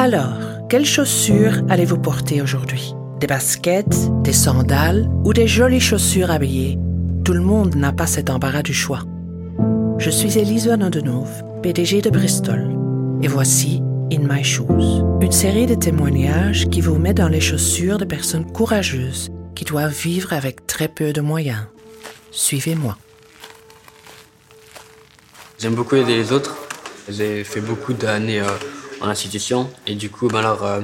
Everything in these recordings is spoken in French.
Alors, quelles chaussures allez-vous porter aujourd'hui? Des baskets, des sandales ou des jolies chaussures habillées? Tout le monde n'a pas cet embarras du choix. Je suis Elisa Nandenove, PDG de Bristol, et voici In My Shoes, une série de témoignages qui vous met dans les chaussures de personnes courageuses qui doivent vivre avec très peu de moyens. Suivez-moi. J'aime beaucoup aider les autres. J'ai fait beaucoup d'années euh, en institution et du coup, ben alors, euh,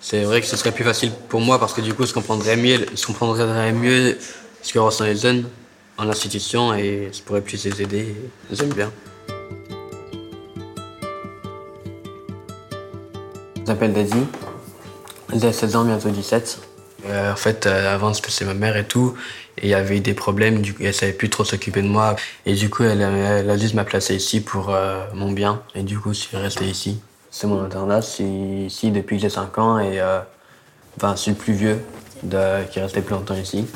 c'est vrai que ce serait plus facile pour moi parce que du coup, je comprendrais mieux, je comprendrais mieux ce que ressentent les jeunes en institution et je pourrais plus les aider. J'aime bien. Je m'appelle Daddy. J'ai 16 ans, bientôt 17. Euh, en fait, euh, avant, c'était ma mère et tout. Et il y avait eu des problèmes, du coup, elle savait plus trop s'occuper de moi. Et du coup, elle, elle a juste m'a placé ici pour euh, mon bien. Et du coup, je suis resté ici. C'est mon internat, je ici depuis que j'ai 5 ans et enfin, je suis le plus vieux qui est resté plus longtemps ici.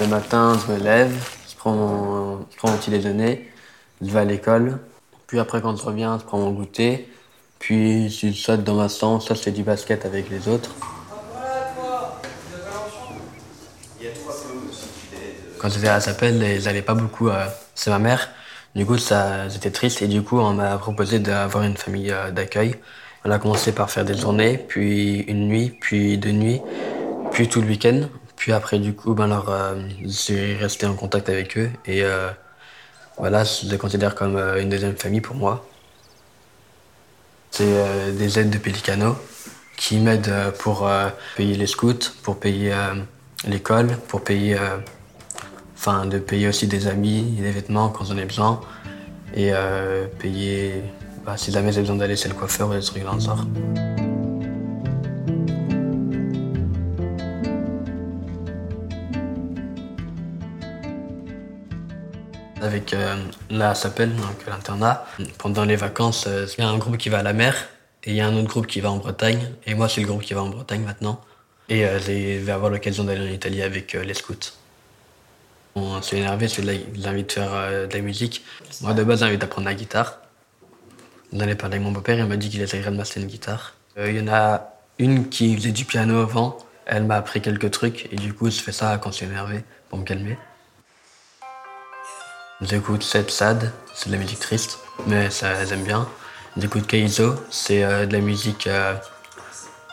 Le matin, je me lève, je prends mon, petit déjeuner, je vais à l'école. Puis après, quand je reviens, je prends mon goûter. Puis je saute dans ma chambre, ça c'est du basket avec les autres. Quand j'étais à ils n'allaient pas beaucoup. Euh, c'est ma mère. Du coup, ça, j'étais triste et du coup, on m'a proposé d'avoir une famille euh, d'accueil. On a commencé par faire des journées, puis une nuit, puis deux nuits, puis tout le week-end. Puis après, du coup, ben alors, euh, j'ai resté en contact avec eux et voilà, je les considère comme une deuxième famille pour moi. C'est des aides de Pelicano qui m'aident pour payer les scouts, pour payer l'école, pour payer, enfin, de payer aussi des amis, des vêtements quand j'en ai besoin et payer, bah, si jamais j'ai besoin d'aller chez le coiffeur ou des trucs dans le genre. Avec euh, la SAPEL, donc l'internat. Pendant les vacances, euh, il y a un groupe qui va à la mer et il y a un autre groupe qui va en Bretagne. Et moi, c'est le groupe qui va en Bretagne maintenant. Et euh, je vais avoir l'occasion d'aller en Italie avec les scouts. On s'est énervé, j'ai envie de faire de la musique. Moi, de base, envie d'apprendre la guitare. J'en ai parlé avec mon beau-père, il m'a dit qu'il essayerait de m'acheter une guitare. Il y en a une qui faisait du piano avant, elle m'a appris quelques trucs et du coup, je fais ça quand je suis énervé pour me calmer. J'écoute Seb Sad, c'est de la musique triste, mais ça j'aime bien. J'écoute Keizo, c'est euh, de la musique euh,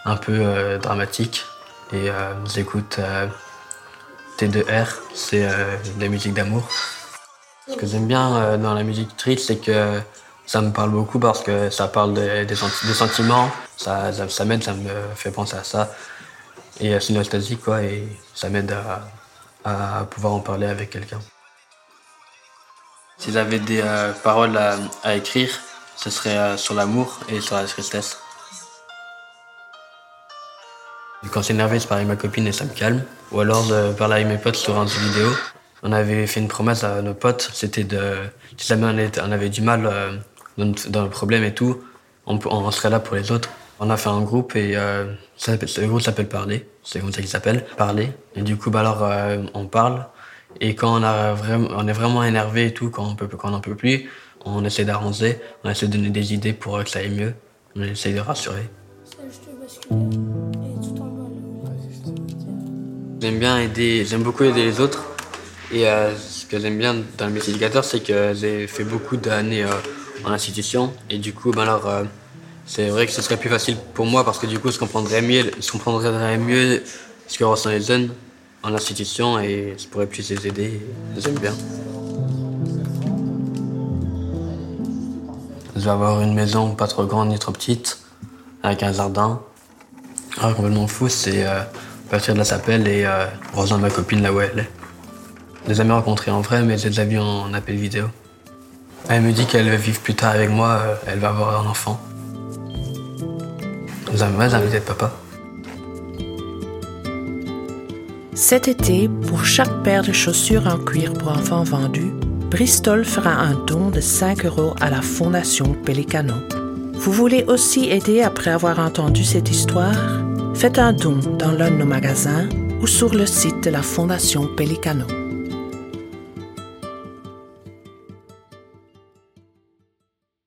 un peu euh, dramatique. Et j'écoute T2R, c'est de la musique d'amour. Ce que j'aime bien dans la musique triste, c'est que ça me parle beaucoup parce que ça parle des, sentiments, ça, ça, m'aide, ça me fait penser à ça. Et c'est nostalgique, quoi, et ça m'aide à pouvoir en parler avec quelqu'un. Si j'avais des euh, paroles à, écrire, ce serait euh, sur l'amour et sur la tristesse. Quand c'est énervé, je parle avec ma copine et ça me calme. Ou alors de parler avec mes potes sur un jeu vidéo. On avait fait une promesse à nos potes, c'était de... Si jamais on, avait du mal euh, dans, le problème et tout, on, serait là pour les autres. On a fait un groupe et ça, le groupe s'appelle Parler, c'est comme ça qu'il s'appelle, Parler. Et du coup, bah alors, on parle, et quand on, a vraiment, on est vraiment énervé et tout, quand on peut, quand n'en peut plus, on essaie d'arranger, on essaie de donner des idées pour que ça aille mieux, on essaie de rassurer. J'aime bien aider, j'aime beaucoup aider les autres. Et euh, ce que j'aime bien dans le métier d'éducateur, c'est que j'ai fait beaucoup d'années euh, en institution. Et du coup, ben alors, euh, c'est vrai que ce serait plus facile pour moi parce que du coup, je comprendrais mieux, je comprendrais mieux ce que ressentent les jeunes en institution et je pourrais plus les aider. J'aime bien. Je vais avoir une maison pas trop grande ni trop petite, avec un jardin. Ah, complètement fou, c'est euh, partir de la Sapelle et euh, rejoindre ma copine là où elle est. Je les ai jamais rencontrés en vrai, mais j'ai déjà vu en appel vidéo. Elle me dit qu'elle veut vivre plus tard avec moi, euh, elle va avoir un enfant. J'ai envie d'être papa. Cet été, pour chaque paire de chaussures en cuir pour enfants vendues, Bristol fera un don de 5 euros à la Fondation Pelicano. Vous voulez aussi aider après avoir entendu cette histoire? Faites un don dans l'un de nos magasins ou sur le site de la Fondation Pelicano.